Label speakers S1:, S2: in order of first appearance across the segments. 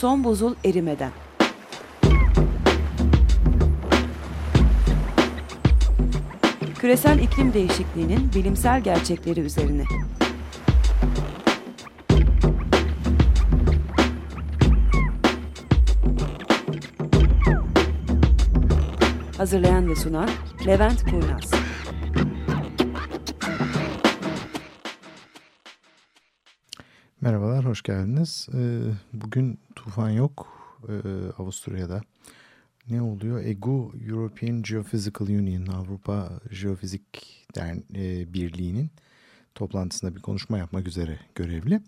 S1: Son buzul erimeden. Küresel iklim değişikliğinin bilimsel gerçekleri üzerine. Hazırlayan ve sunan Levent Kurnaz.
S2: Merhabalar, hoş geldiniz. Ee, bugün tufan yok ee, Avusturya'da. Ne oluyor? EGU, European Geophysical Union, Avrupa Jeofizik Dern e, Birliği'nin toplantısında bir konuşma yapmak üzere görevli.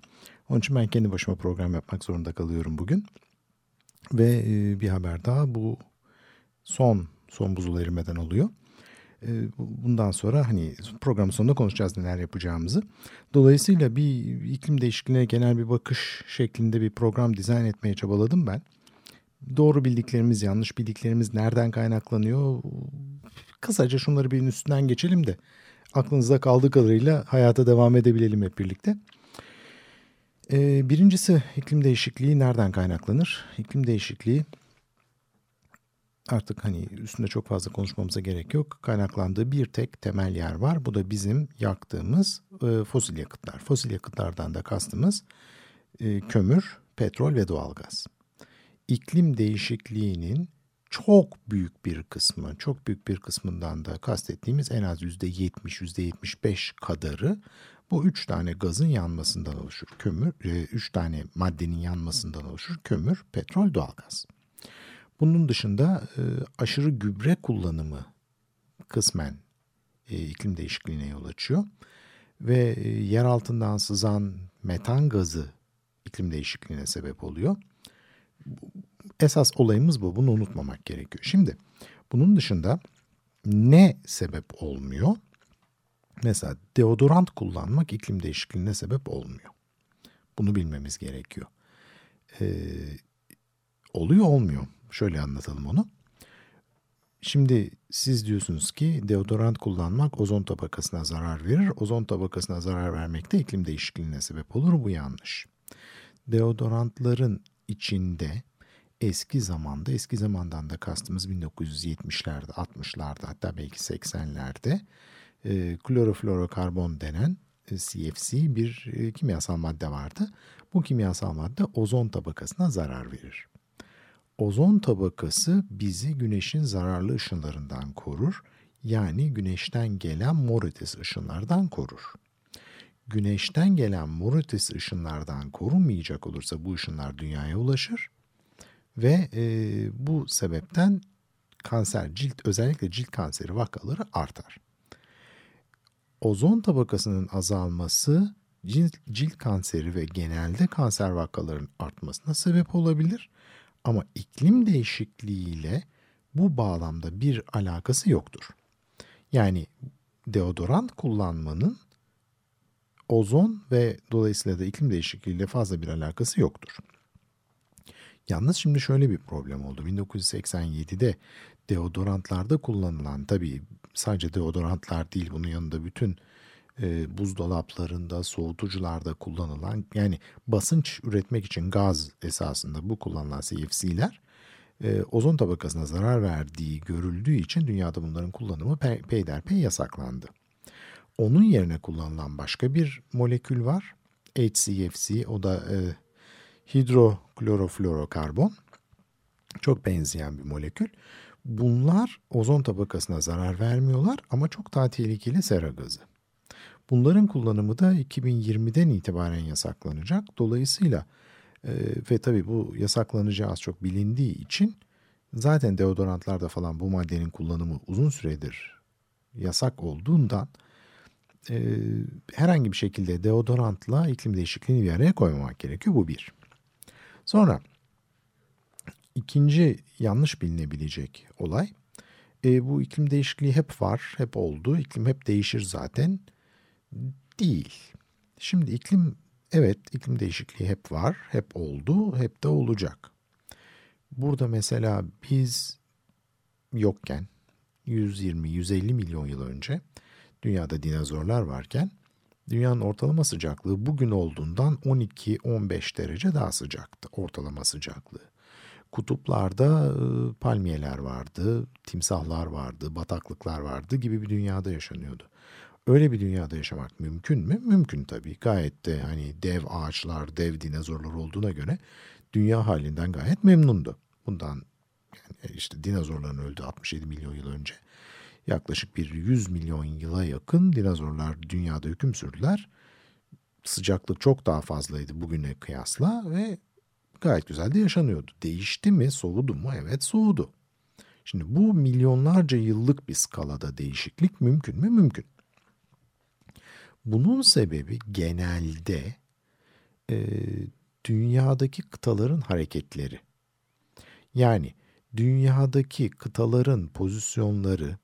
S2: Onun için ben kendi başıma program yapmak zorunda kalıyorum bugün. Ve e, bir haber daha bu son, son buzul erimeden oluyor. Ee, bundan sonra hani programın sonunda konuşacağız neler yapacağımızı. Dolayısıyla bir iklim değişikliğine genel bir bakış şeklinde bir program dizayn etmeye çabaladım ben. Doğru bildiklerimiz, yanlış bildiklerimiz nereden kaynaklanıyor? Kısaca şunları bir üstünden geçelim de aklınızda kaldığı kadarıyla hayata devam edebilelim hep birlikte. Ee, birincisi iklim değişikliği nereden kaynaklanır? İklim değişikliği artık hani üstünde çok fazla konuşmamıza gerek yok. Kaynaklandığı bir tek temel yer var. Bu da bizim yaktığımız e, fosil yakıtlar. Fosil yakıtlardan da kastımız e, kömür, petrol ve doğalgaz. İklim değişikliğinin çok büyük bir kısmı, çok büyük bir kısmından da kastettiğimiz en az %70, %75 kadarı bu üç tane gazın yanmasından oluşur. Kömür, e, üç tane maddenin yanmasından oluşur. Kömür, petrol, doğalgaz. Bunun dışında e, aşırı gübre kullanımı kısmen e, iklim değişikliğine yol açıyor. Ve e, yer altından sızan metan gazı iklim değişikliğine sebep oluyor. Esas olayımız bu. Bunu unutmamak gerekiyor. Şimdi bunun dışında ne sebep olmuyor? Mesela deodorant kullanmak iklim değişikliğine sebep olmuyor. Bunu bilmemiz gerekiyor. Ee, oluyor olmuyor. Şöyle anlatalım onu. Şimdi siz diyorsunuz ki deodorant kullanmak ozon tabakasına zarar verir. Ozon tabakasına zarar vermek de iklim değişikliğine sebep olur. Bu yanlış. Deodorantların içinde eski zamanda, eski zamandan da kastımız 1970'lerde, 60'larda hatta belki 80'lerde e, kloroflorokarbon denen e, CFC bir e, kimyasal madde vardı. Bu kimyasal madde ozon tabakasına zarar verir. Ozon tabakası bizi güneşin zararlı ışınlarından korur. Yani güneşten gelen mor ötesi ışınlardan korur. Güneşten gelen mor ötesi ışınlardan korunmayacak olursa bu ışınlar dünyaya ulaşır ve e, bu sebepten kanser, cilt özellikle cilt kanseri vakaları artar. Ozon tabakasının azalması cilt, cilt kanseri ve genelde kanser vakalarının artmasına sebep olabilir. Ama iklim değişikliğiyle bu bağlamda bir alakası yoktur. Yani deodorant kullanmanın ozon ve dolayısıyla da iklim değişikliğiyle fazla bir alakası yoktur. Yalnız şimdi şöyle bir problem oldu. 1987'de deodorantlarda kullanılan tabii sadece deodorantlar değil bunun yanında bütün e, buzdolaplarında, soğutucularda kullanılan yani basınç üretmek için gaz esasında bu kullanılan CFC'ler e, ozon tabakasına zarar verdiği görüldüğü için dünyada bunların kullanımı pe peyderpey yasaklandı. Onun yerine kullanılan başka bir molekül var. HCFC o da e, hidrokloroflorokarbon. Çok benzeyen bir molekül. Bunlar ozon tabakasına zarar vermiyorlar ama çok daha tehlikeli sera gazı. Bunların kullanımı da 2020'den itibaren yasaklanacak. Dolayısıyla e, ve tabii bu yasaklanacağı az çok bilindiği için zaten deodorantlarda falan bu maddenin kullanımı uzun süredir yasak olduğundan e, herhangi bir şekilde deodorantla iklim değişikliğini bir araya koymamak gerekiyor. Bu bir. Sonra ikinci yanlış bilinebilecek olay e, bu iklim değişikliği hep var, hep oldu. İklim hep değişir zaten değil. Şimdi iklim evet iklim değişikliği hep var, hep oldu, hep de olacak. Burada mesela biz yokken 120-150 milyon yıl önce dünyada dinozorlar varken Dünyanın ortalama sıcaklığı bugün olduğundan 12-15 derece daha sıcaktı ortalama sıcaklığı. Kutuplarda e, palmiyeler vardı, timsahlar vardı, bataklıklar vardı gibi bir dünyada yaşanıyordu. Öyle bir dünyada yaşamak mümkün mü? Mümkün tabii. Gayet de hani dev ağaçlar, dev dinozorlar olduğuna göre dünya halinden gayet memnundu. Bundan yani işte dinozorların öldü 67 milyon yıl önce. Yaklaşık bir 100 milyon yıla yakın dinozorlar dünyada hüküm sürdüler. Sıcaklık çok daha fazlaydı bugüne kıyasla ve gayet güzel de yaşanıyordu. Değişti mi, soğudu mu? Evet soğudu. Şimdi bu milyonlarca yıllık bir skalada değişiklik mümkün mü? Mümkün. Bunun sebebi genelde e, dünyadaki kıtaların hareketleri. Yani dünyadaki kıtaların pozisyonları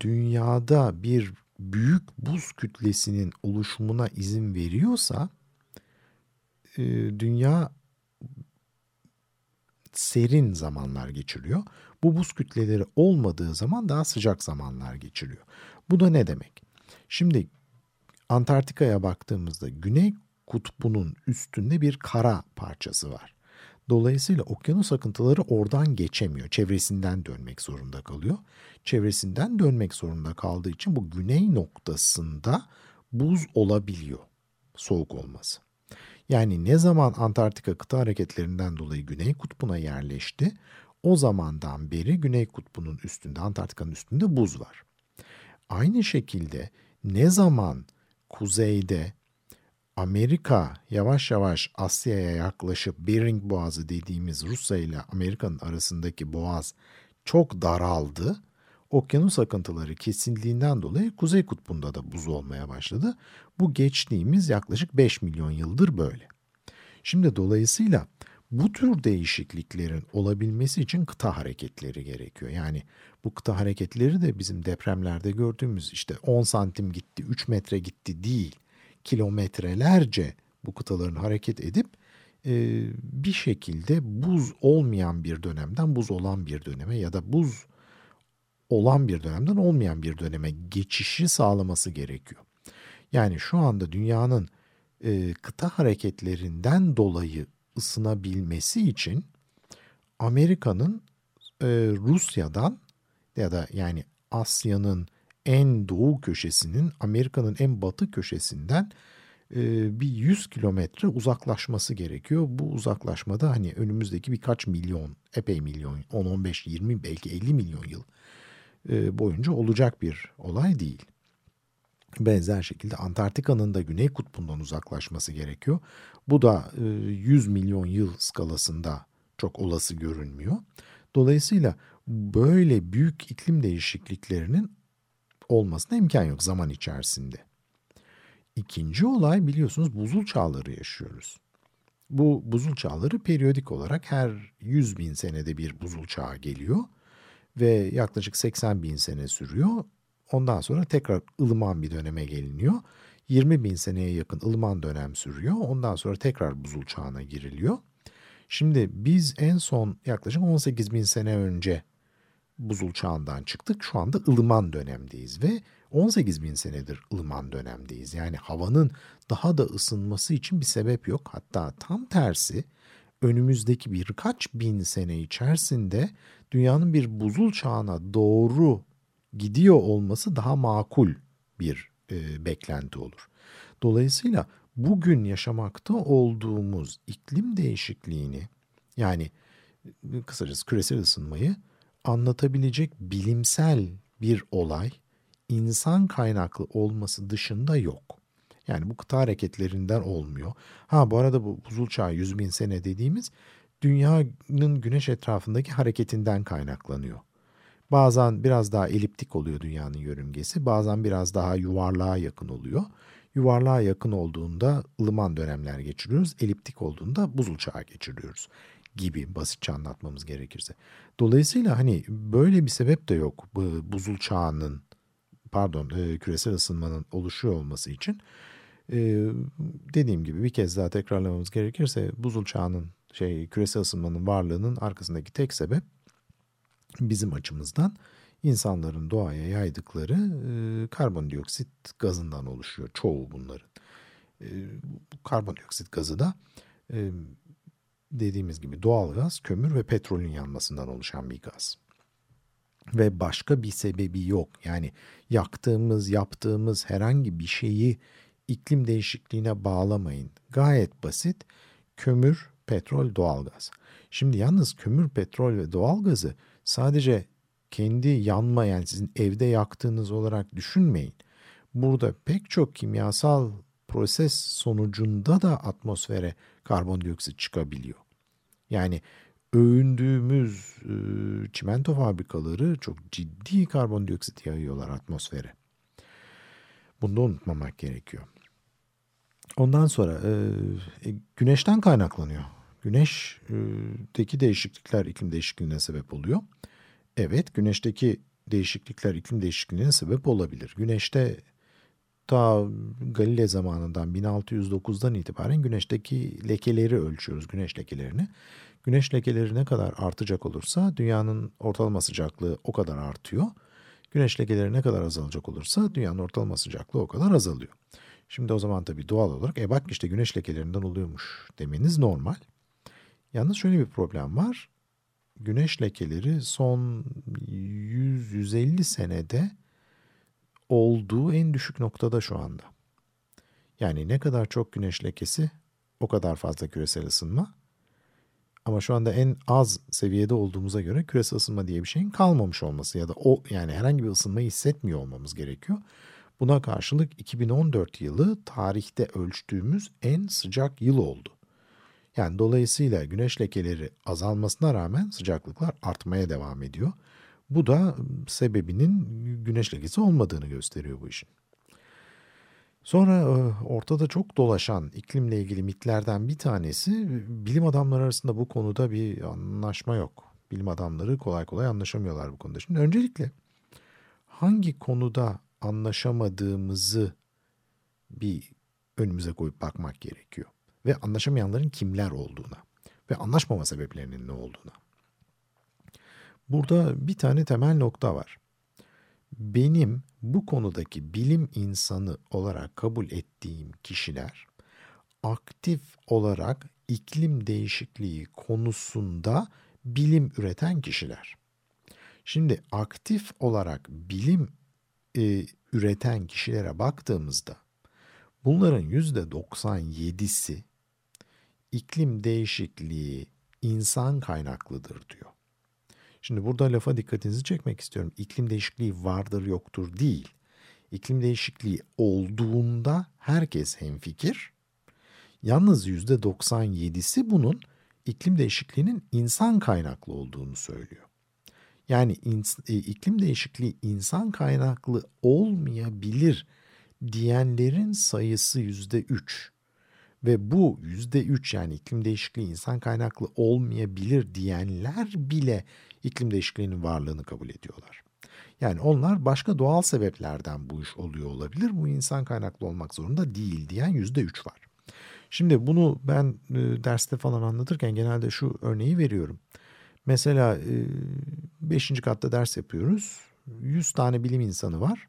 S2: dünyada bir büyük buz kütlesinin oluşumuna izin veriyorsa e, dünya serin zamanlar geçiriyor. Bu buz kütleleri olmadığı zaman daha sıcak zamanlar geçiriyor. Bu da ne demek? Şimdi Antarktika'ya baktığımızda Güney Kutbu'nun üstünde bir kara parçası var. Dolayısıyla okyanus akıntıları oradan geçemiyor. Çevresinden dönmek zorunda kalıyor. Çevresinden dönmek zorunda kaldığı için bu güney noktasında buz olabiliyor. Soğuk olması. Yani ne zaman Antarktika kıta hareketlerinden dolayı Güney Kutbu'na yerleşti, o zamandan beri Güney Kutbu'nun üstünde, Antarktika'nın üstünde buz var. Aynı şekilde ne zaman kuzeyde Amerika yavaş yavaş Asya'ya yaklaşıp Bering Boğazı dediğimiz Rusya ile Amerika'nın arasındaki boğaz çok daraldı. Okyanus akıntıları kesildiğinden dolayı Kuzey Kutbu'nda da buz olmaya başladı. Bu geçtiğimiz yaklaşık 5 milyon yıldır böyle. Şimdi dolayısıyla bu tür değişikliklerin olabilmesi için kıta hareketleri gerekiyor. Yani bu kıta hareketleri de bizim depremlerde gördüğümüz işte 10 santim gitti, 3 metre gitti değil kilometrelerce bu kıtaların hareket edip e, bir şekilde buz olmayan bir dönemden buz olan bir döneme ya da buz olan bir dönemden olmayan bir döneme geçişi sağlaması gerekiyor. Yani şu anda dünyanın e, kıta hareketlerinden dolayı ısınabilmesi için Amerika'nın e, Rusya'dan ya da yani Asya'nın en doğu köşesinin Amerika'nın en batı köşesinden e, bir 100 kilometre uzaklaşması gerekiyor. Bu uzaklaşmada hani önümüzdeki birkaç milyon, epey milyon, 10, 15, 20 belki 50 milyon yıl e, boyunca olacak bir olay değil. Benzer şekilde Antarktika'nın da Güney Kutbu'ndan uzaklaşması gerekiyor. Bu da 100 milyon yıl skalasında çok olası görünmüyor. Dolayısıyla böyle büyük iklim değişikliklerinin olmasına imkan yok zaman içerisinde. İkinci olay biliyorsunuz buzul çağları yaşıyoruz. Bu buzul çağları periyodik olarak her 100 bin senede bir buzul çağı geliyor ve yaklaşık 80 bin sene sürüyor. Ondan sonra tekrar ılıman bir döneme geliniyor. 20 bin seneye yakın ılıman dönem sürüyor. Ondan sonra tekrar buzul çağına giriliyor. Şimdi biz en son yaklaşık 18 bin sene önce buzul çağından çıktık. Şu anda ılıman dönemdeyiz ve 18 bin senedir ılıman dönemdeyiz. Yani havanın daha da ısınması için bir sebep yok. Hatta tam tersi önümüzdeki birkaç bin sene içerisinde dünyanın bir buzul çağına doğru gidiyor olması daha makul bir e, beklenti olur. Dolayısıyla bugün yaşamakta olduğumuz iklim değişikliğini yani kısacası küresel ısınmayı anlatabilecek bilimsel bir olay insan kaynaklı olması dışında yok. Yani bu kıta hareketlerinden olmuyor. Ha bu arada bu buzul çağı 100 bin sene dediğimiz dünyanın güneş etrafındaki hareketinden kaynaklanıyor. Bazen biraz daha eliptik oluyor dünyanın yörüngesi, bazen biraz daha yuvarlığa yakın oluyor. Yuvarlığa yakın olduğunda ılıman dönemler geçiriyoruz, eliptik olduğunda buzul çağı geçiriyoruz gibi basitçe anlatmamız gerekirse. Dolayısıyla hani böyle bir sebep de yok bu buzul çağının pardon e, küresel ısınmanın oluşuyor olması için. E, dediğim gibi bir kez daha tekrarlamamız gerekirse buzul çağının şey küresel ısınmanın varlığının arkasındaki tek sebep bizim açımızdan insanların doğaya yaydıkları e, karbondioksit gazından oluşuyor çoğu bunların. E, karbondioksit gazı da e, dediğimiz gibi doğal gaz, kömür ve petrolün yanmasından oluşan bir gaz. Ve başka bir sebebi yok. Yani yaktığımız, yaptığımız herhangi bir şeyi iklim değişikliğine bağlamayın. Gayet basit. Kömür, petrol, doğalgaz. Şimdi yalnız kömür, petrol ve doğalgazı sadece kendi yanma yani sizin evde yaktığınız olarak düşünmeyin. Burada pek çok kimyasal proses sonucunda da atmosfere karbondioksit çıkabiliyor. Yani övündüğümüz e, çimento fabrikaları çok ciddi karbondioksit yayıyorlar atmosfere. Bunu da unutmamak gerekiyor. Ondan sonra e, e, güneşten kaynaklanıyor. Güneşteki değişiklikler iklim değişikliğine sebep oluyor. Evet güneşteki değişiklikler iklim değişikliğine sebep olabilir. Güneşte ta Galile zamanından 1609'dan itibaren güneşteki lekeleri ölçüyoruz, güneş lekelerini. Güneş lekeleri ne kadar artacak olursa dünyanın ortalama sıcaklığı o kadar artıyor. Güneş lekeleri ne kadar azalacak olursa dünyanın ortalama sıcaklığı o kadar azalıyor. Şimdi o zaman tabii doğal olarak e bak işte güneş lekelerinden oluyormuş demeniz normal. Yalnız şöyle bir problem var. Güneş lekeleri son 100-150 senede olduğu en düşük noktada şu anda. Yani ne kadar çok güneş lekesi o kadar fazla küresel ısınma. Ama şu anda en az seviyede olduğumuza göre küresel ısınma diye bir şeyin kalmamış olması ya da o yani herhangi bir ısınmayı hissetmiyor olmamız gerekiyor. Buna karşılık 2014 yılı tarihte ölçtüğümüz en sıcak yıl oldu. Yani dolayısıyla güneş lekeleri azalmasına rağmen sıcaklıklar artmaya devam ediyor. Bu da sebebinin güneş lekesi olmadığını gösteriyor bu işin. Sonra ortada çok dolaşan iklimle ilgili mitlerden bir tanesi bilim adamları arasında bu konuda bir anlaşma yok. Bilim adamları kolay kolay anlaşamıyorlar bu konuda. Şimdi öncelikle hangi konuda anlaşamadığımızı bir önümüze koyup bakmak gerekiyor. Ve anlaşamayanların kimler olduğuna ve anlaşmama sebeplerinin ne olduğuna. Burada bir tane temel nokta var. Benim bu konudaki bilim insanı olarak kabul ettiğim kişiler aktif olarak iklim değişikliği konusunda bilim üreten kişiler. Şimdi aktif olarak bilim e, üreten kişilere baktığımızda bunların yüzde 97'si iklim değişikliği insan kaynaklıdır diyor. Şimdi burada lafa dikkatinizi çekmek istiyorum. İklim değişikliği vardır yoktur değil. İklim değişikliği olduğunda herkes hemfikir. Yalnız yüzde 97'si bunun iklim değişikliğinin insan kaynaklı olduğunu söylüyor. Yani e, iklim değişikliği insan kaynaklı olmayabilir diyenlerin sayısı yüzde üç. Ve bu yüzde üç yani iklim değişikliği insan kaynaklı olmayabilir diyenler bile iklim değişikliğinin varlığını kabul ediyorlar. Yani onlar başka doğal sebeplerden bu iş oluyor olabilir. Bu insan kaynaklı olmak zorunda değil diyen yüzde üç var. Şimdi bunu ben e, derste falan anlatırken genelde şu örneği veriyorum. Mesela 5. E, katta ders yapıyoruz. 100 tane bilim insanı var.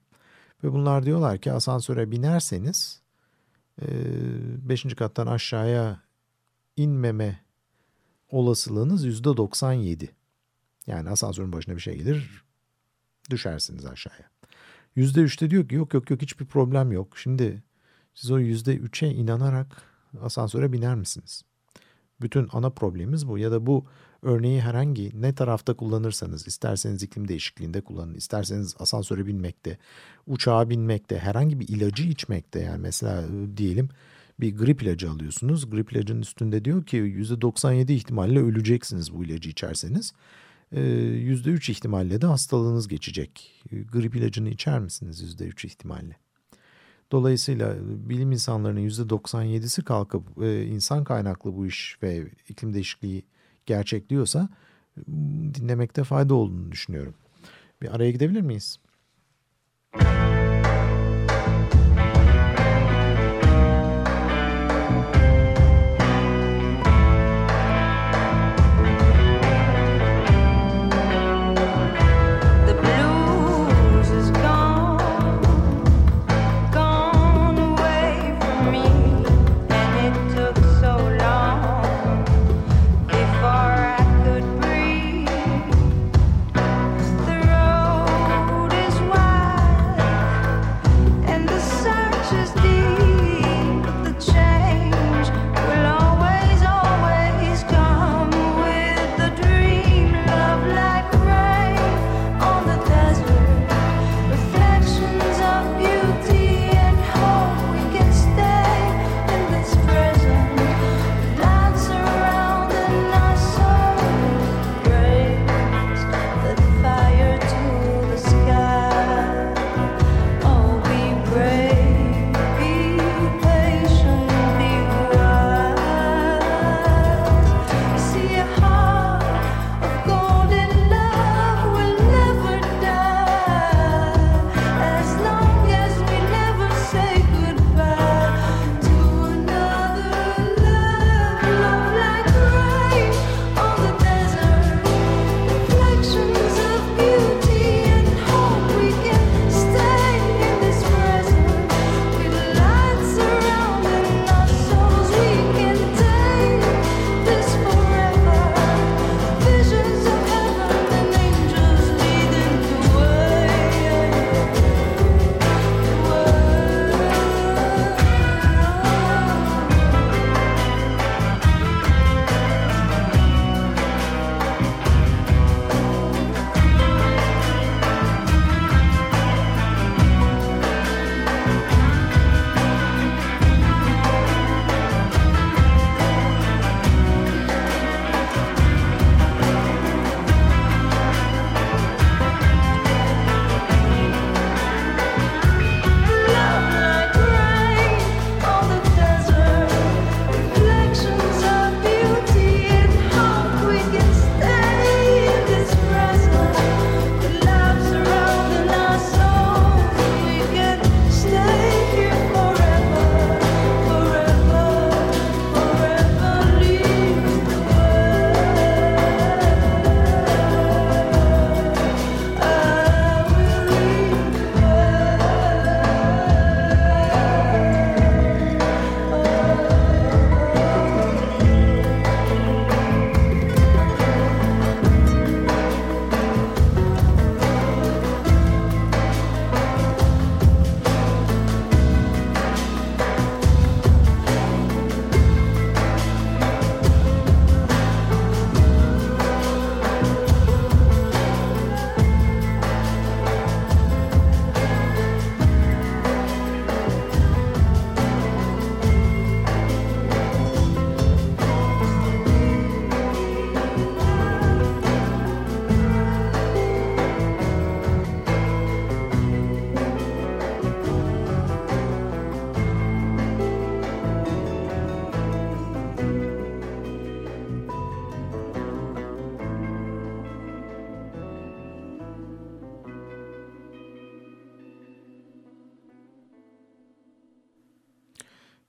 S2: Ve bunlar diyorlar ki asansöre binerseniz 5. E, kattan aşağıya inmeme olasılığınız %97. Yani asansörün başına bir şey gelir düşersiniz aşağıya. %3'te diyor ki yok yok yok hiçbir problem yok. Şimdi siz o %3'e inanarak asansöre biner misiniz? Bütün ana problemimiz bu ya da bu örneği herhangi ne tarafta kullanırsanız isterseniz iklim değişikliğinde kullanın, isterseniz asansöre binmekte, uçağa binmekte, herhangi bir ilacı içmekte yani mesela e, diyelim bir grip ilacı alıyorsunuz. Grip ilacının üstünde diyor ki %97 ihtimalle öleceksiniz bu ilacı içerseniz. %3 e, ihtimalle de hastalığınız geçecek. E, grip ilacını içer misiniz %3 ihtimalle? Dolayısıyla bilim insanlarının %97'si kalkıp insan kaynaklı bu iş ve iklim değişikliği gerçekliyorsa dinlemekte fayda olduğunu düşünüyorum. Bir araya gidebilir miyiz? The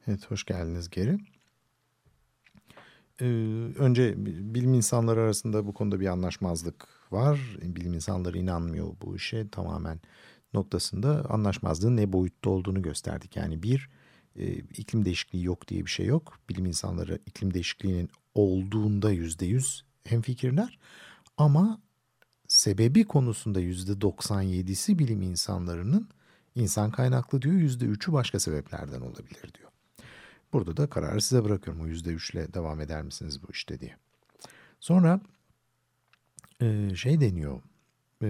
S2: Evet, hoş geldiniz geri. Ee, önce bilim insanları arasında bu konuda bir anlaşmazlık var. Bilim insanları inanmıyor bu işe tamamen noktasında anlaşmazlığın ne boyutta olduğunu gösterdik. Yani bir, e, iklim değişikliği yok diye bir şey yok. Bilim insanları iklim değişikliğinin olduğunda yüzde yüz hemfikirler. Ama sebebi konusunda yüzde 97'si bilim insanlarının insan kaynaklı diyor, yüzde üçü başka sebeplerden olabilir diyor. Burada da kararı size bırakıyorum. O yüzde üçle devam eder misiniz bu işte diye. Sonra e, şey deniyor. E,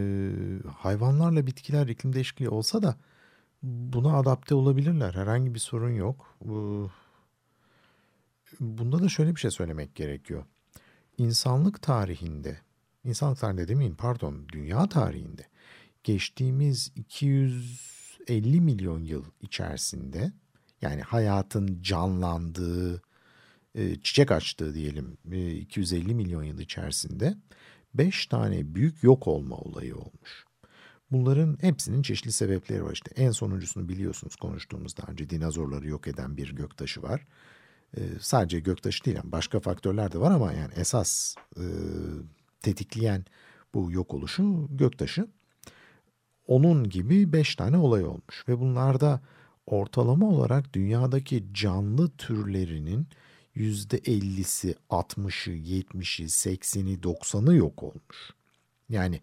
S2: hayvanlarla bitkiler iklim değişikliği olsa da buna adapte olabilirler. Herhangi bir sorun yok. Bunda da şöyle bir şey söylemek gerekiyor. İnsanlık tarihinde, insanlık tarihinde demeyeyim pardon, dünya tarihinde geçtiğimiz 250 milyon yıl içerisinde yani hayatın canlandığı, e, çiçek açtığı diyelim 250 milyon yıl içerisinde 5 tane büyük yok olma olayı olmuş. Bunların hepsinin çeşitli sebepleri var. İşte en sonuncusunu biliyorsunuz konuştuğumuz daha önce dinozorları yok eden bir göktaşı var. Ee, sadece göktaşı değil başka faktörler de var ama yani esas e, tetikleyen bu yok oluşu göktaşı. Onun gibi beş tane olay olmuş ve bunlarda ortalama olarak dünyadaki canlı türlerinin %50'si, 60'ı, 70'i, 80'i, 90'ı yok olmuş. Yani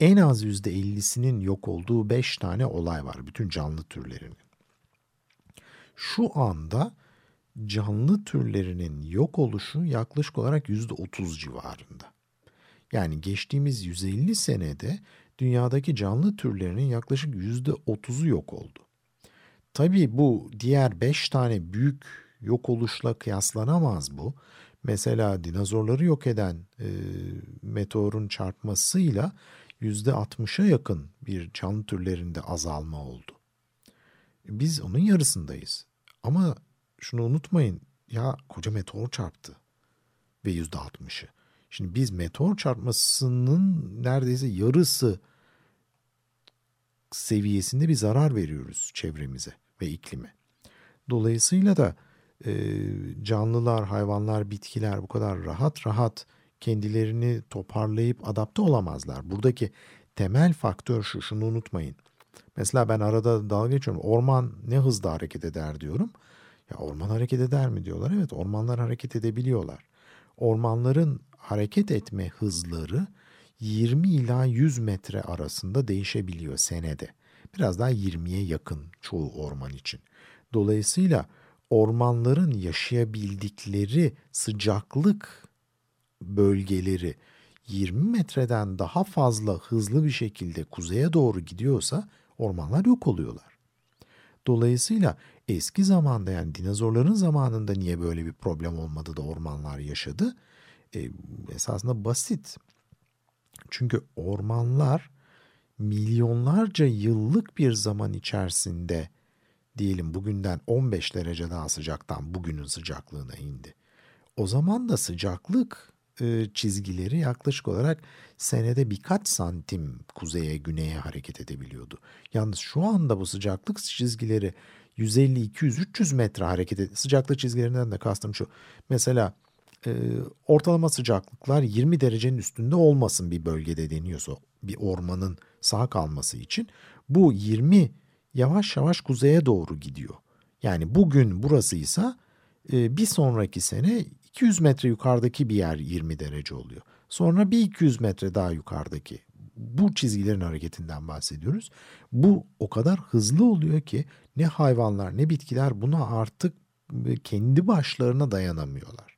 S2: en az %50'sinin yok olduğu 5 tane olay var bütün canlı türlerinin. Şu anda canlı türlerinin yok oluşu yaklaşık olarak %30 civarında. Yani geçtiğimiz 150 senede dünyadaki canlı türlerinin yaklaşık %30'u yok oldu. Tabii bu diğer 5 tane büyük yok oluşla kıyaslanamaz bu. Mesela dinozorları yok eden e, meteorun çarpmasıyla %60'a yakın bir canlı türlerinde azalma oldu. Biz onun yarısındayız. Ama şunu unutmayın ya koca meteor çarptı ve %60'ı. Şimdi biz meteor çarpmasının neredeyse yarısı seviyesinde bir zarar veriyoruz çevremize ve iklime. Dolayısıyla da e, canlılar, hayvanlar, bitkiler bu kadar rahat rahat kendilerini toparlayıp adapte olamazlar. Buradaki temel faktör şu, şunu unutmayın. Mesela ben arada dalga geçiyorum. Orman ne hızda hareket eder diyorum. Ya orman hareket eder mi diyorlar. Evet ormanlar hareket edebiliyorlar. Ormanların hareket etme hızları 20 ila 100 metre arasında değişebiliyor senede. Biraz daha 20'ye yakın çoğu orman için. Dolayısıyla ormanların yaşayabildikleri sıcaklık bölgeleri 20 metreden daha fazla hızlı bir şekilde kuzeye doğru gidiyorsa ormanlar yok oluyorlar. Dolayısıyla eski zamanda yani dinozorların zamanında niye böyle bir problem olmadı da ormanlar yaşadı? E, esasında basit. Çünkü ormanlar milyonlarca yıllık bir zaman içerisinde diyelim bugünden 15 derece daha sıcaktan bugünün sıcaklığına indi. O zaman da sıcaklık e, çizgileri yaklaşık olarak senede birkaç santim kuzeye güneye hareket edebiliyordu. Yalnız şu anda bu sıcaklık çizgileri 150, 200, 300 metre hareket ediyor. Sıcaklık çizgilerinden de kastım şu. Mesela e, ortalama sıcaklıklar 20 derecenin üstünde olmasın bir bölgede deniyorsa bir ormanın sağ kalması için bu 20 yavaş yavaş kuzeye doğru gidiyor. Yani bugün burasıysa e, bir sonraki sene 200 metre yukarıdaki bir yer 20 derece oluyor. Sonra bir 200 metre daha yukarıdaki bu çizgilerin hareketinden bahsediyoruz. Bu o kadar hızlı oluyor ki ne hayvanlar ne bitkiler buna artık kendi başlarına dayanamıyorlar.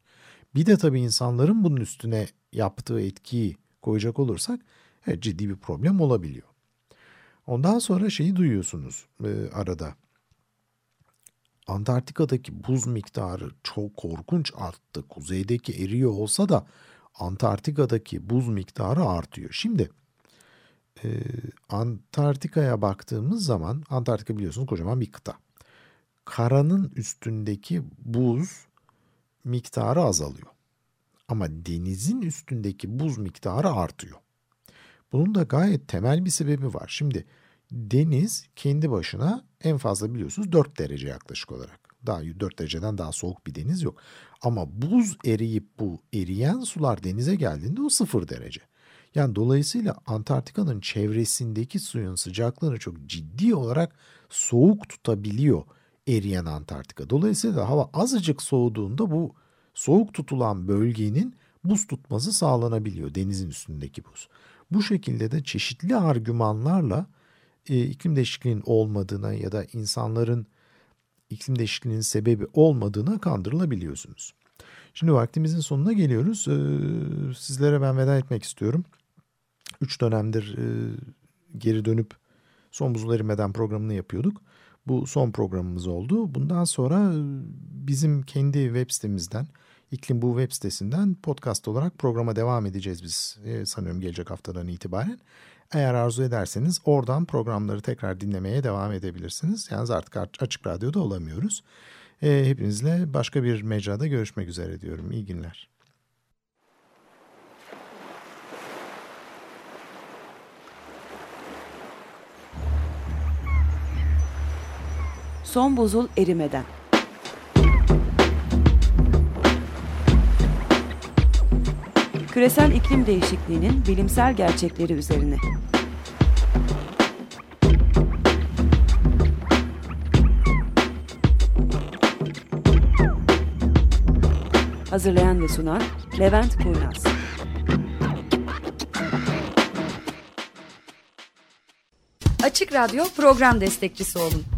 S2: Bir de tabii insanların bunun üstüne yaptığı etkiyi koyacak olursak evet, ciddi bir problem olabiliyor. Ondan sonra şeyi duyuyorsunuz e, arada. Antarktika'daki buz miktarı çok korkunç arttı. Kuzeydeki eriyor olsa da Antarktika'daki buz miktarı artıyor. Şimdi e, Antarktika'ya baktığımız zaman Antarktika biliyorsunuz kocaman bir kıta. Karanın üstündeki buz miktarı azalıyor. Ama denizin üstündeki buz miktarı artıyor. Bunun da gayet temel bir sebebi var. Şimdi deniz kendi başına en fazla biliyorsunuz 4 derece yaklaşık olarak. Daha 4 dereceden daha soğuk bir deniz yok. Ama buz eriyip bu eriyen sular denize geldiğinde o 0 derece. Yani dolayısıyla Antarktika'nın çevresindeki suyun sıcaklığını çok ciddi olarak soğuk tutabiliyor eriyen Antarktika. Dolayısıyla hava azıcık soğuduğunda bu soğuk tutulan bölgenin buz tutması sağlanabiliyor denizin üstündeki buz. Bu şekilde de çeşitli argümanlarla e, iklim değişikliğinin olmadığına ya da insanların iklim değişikliğinin sebebi olmadığına kandırılabiliyorsunuz. Şimdi vaktimizin sonuna geliyoruz. Ee, sizlere ben veda etmek istiyorum. Üç dönemdir e, geri dönüp son buzul erimeden programını yapıyorduk. Bu son programımız oldu. Bundan sonra e, bizim kendi web sitemizden, İklim Bu web sitesinden podcast olarak programa devam edeceğiz biz e, sanıyorum gelecek haftadan itibaren. Eğer arzu ederseniz oradan programları tekrar dinlemeye devam edebilirsiniz. Yalnız artık açık radyoda olamıyoruz. E, hepinizle başka bir mecrada görüşmek üzere diyorum. İyi günler.
S1: Son buzul erimeden. Küresel iklim değişikliğinin bilimsel gerçekleri üzerine. Hazırlayan ve sunan Levent Kurnaz.
S3: Açık Radyo program destekçisi olun.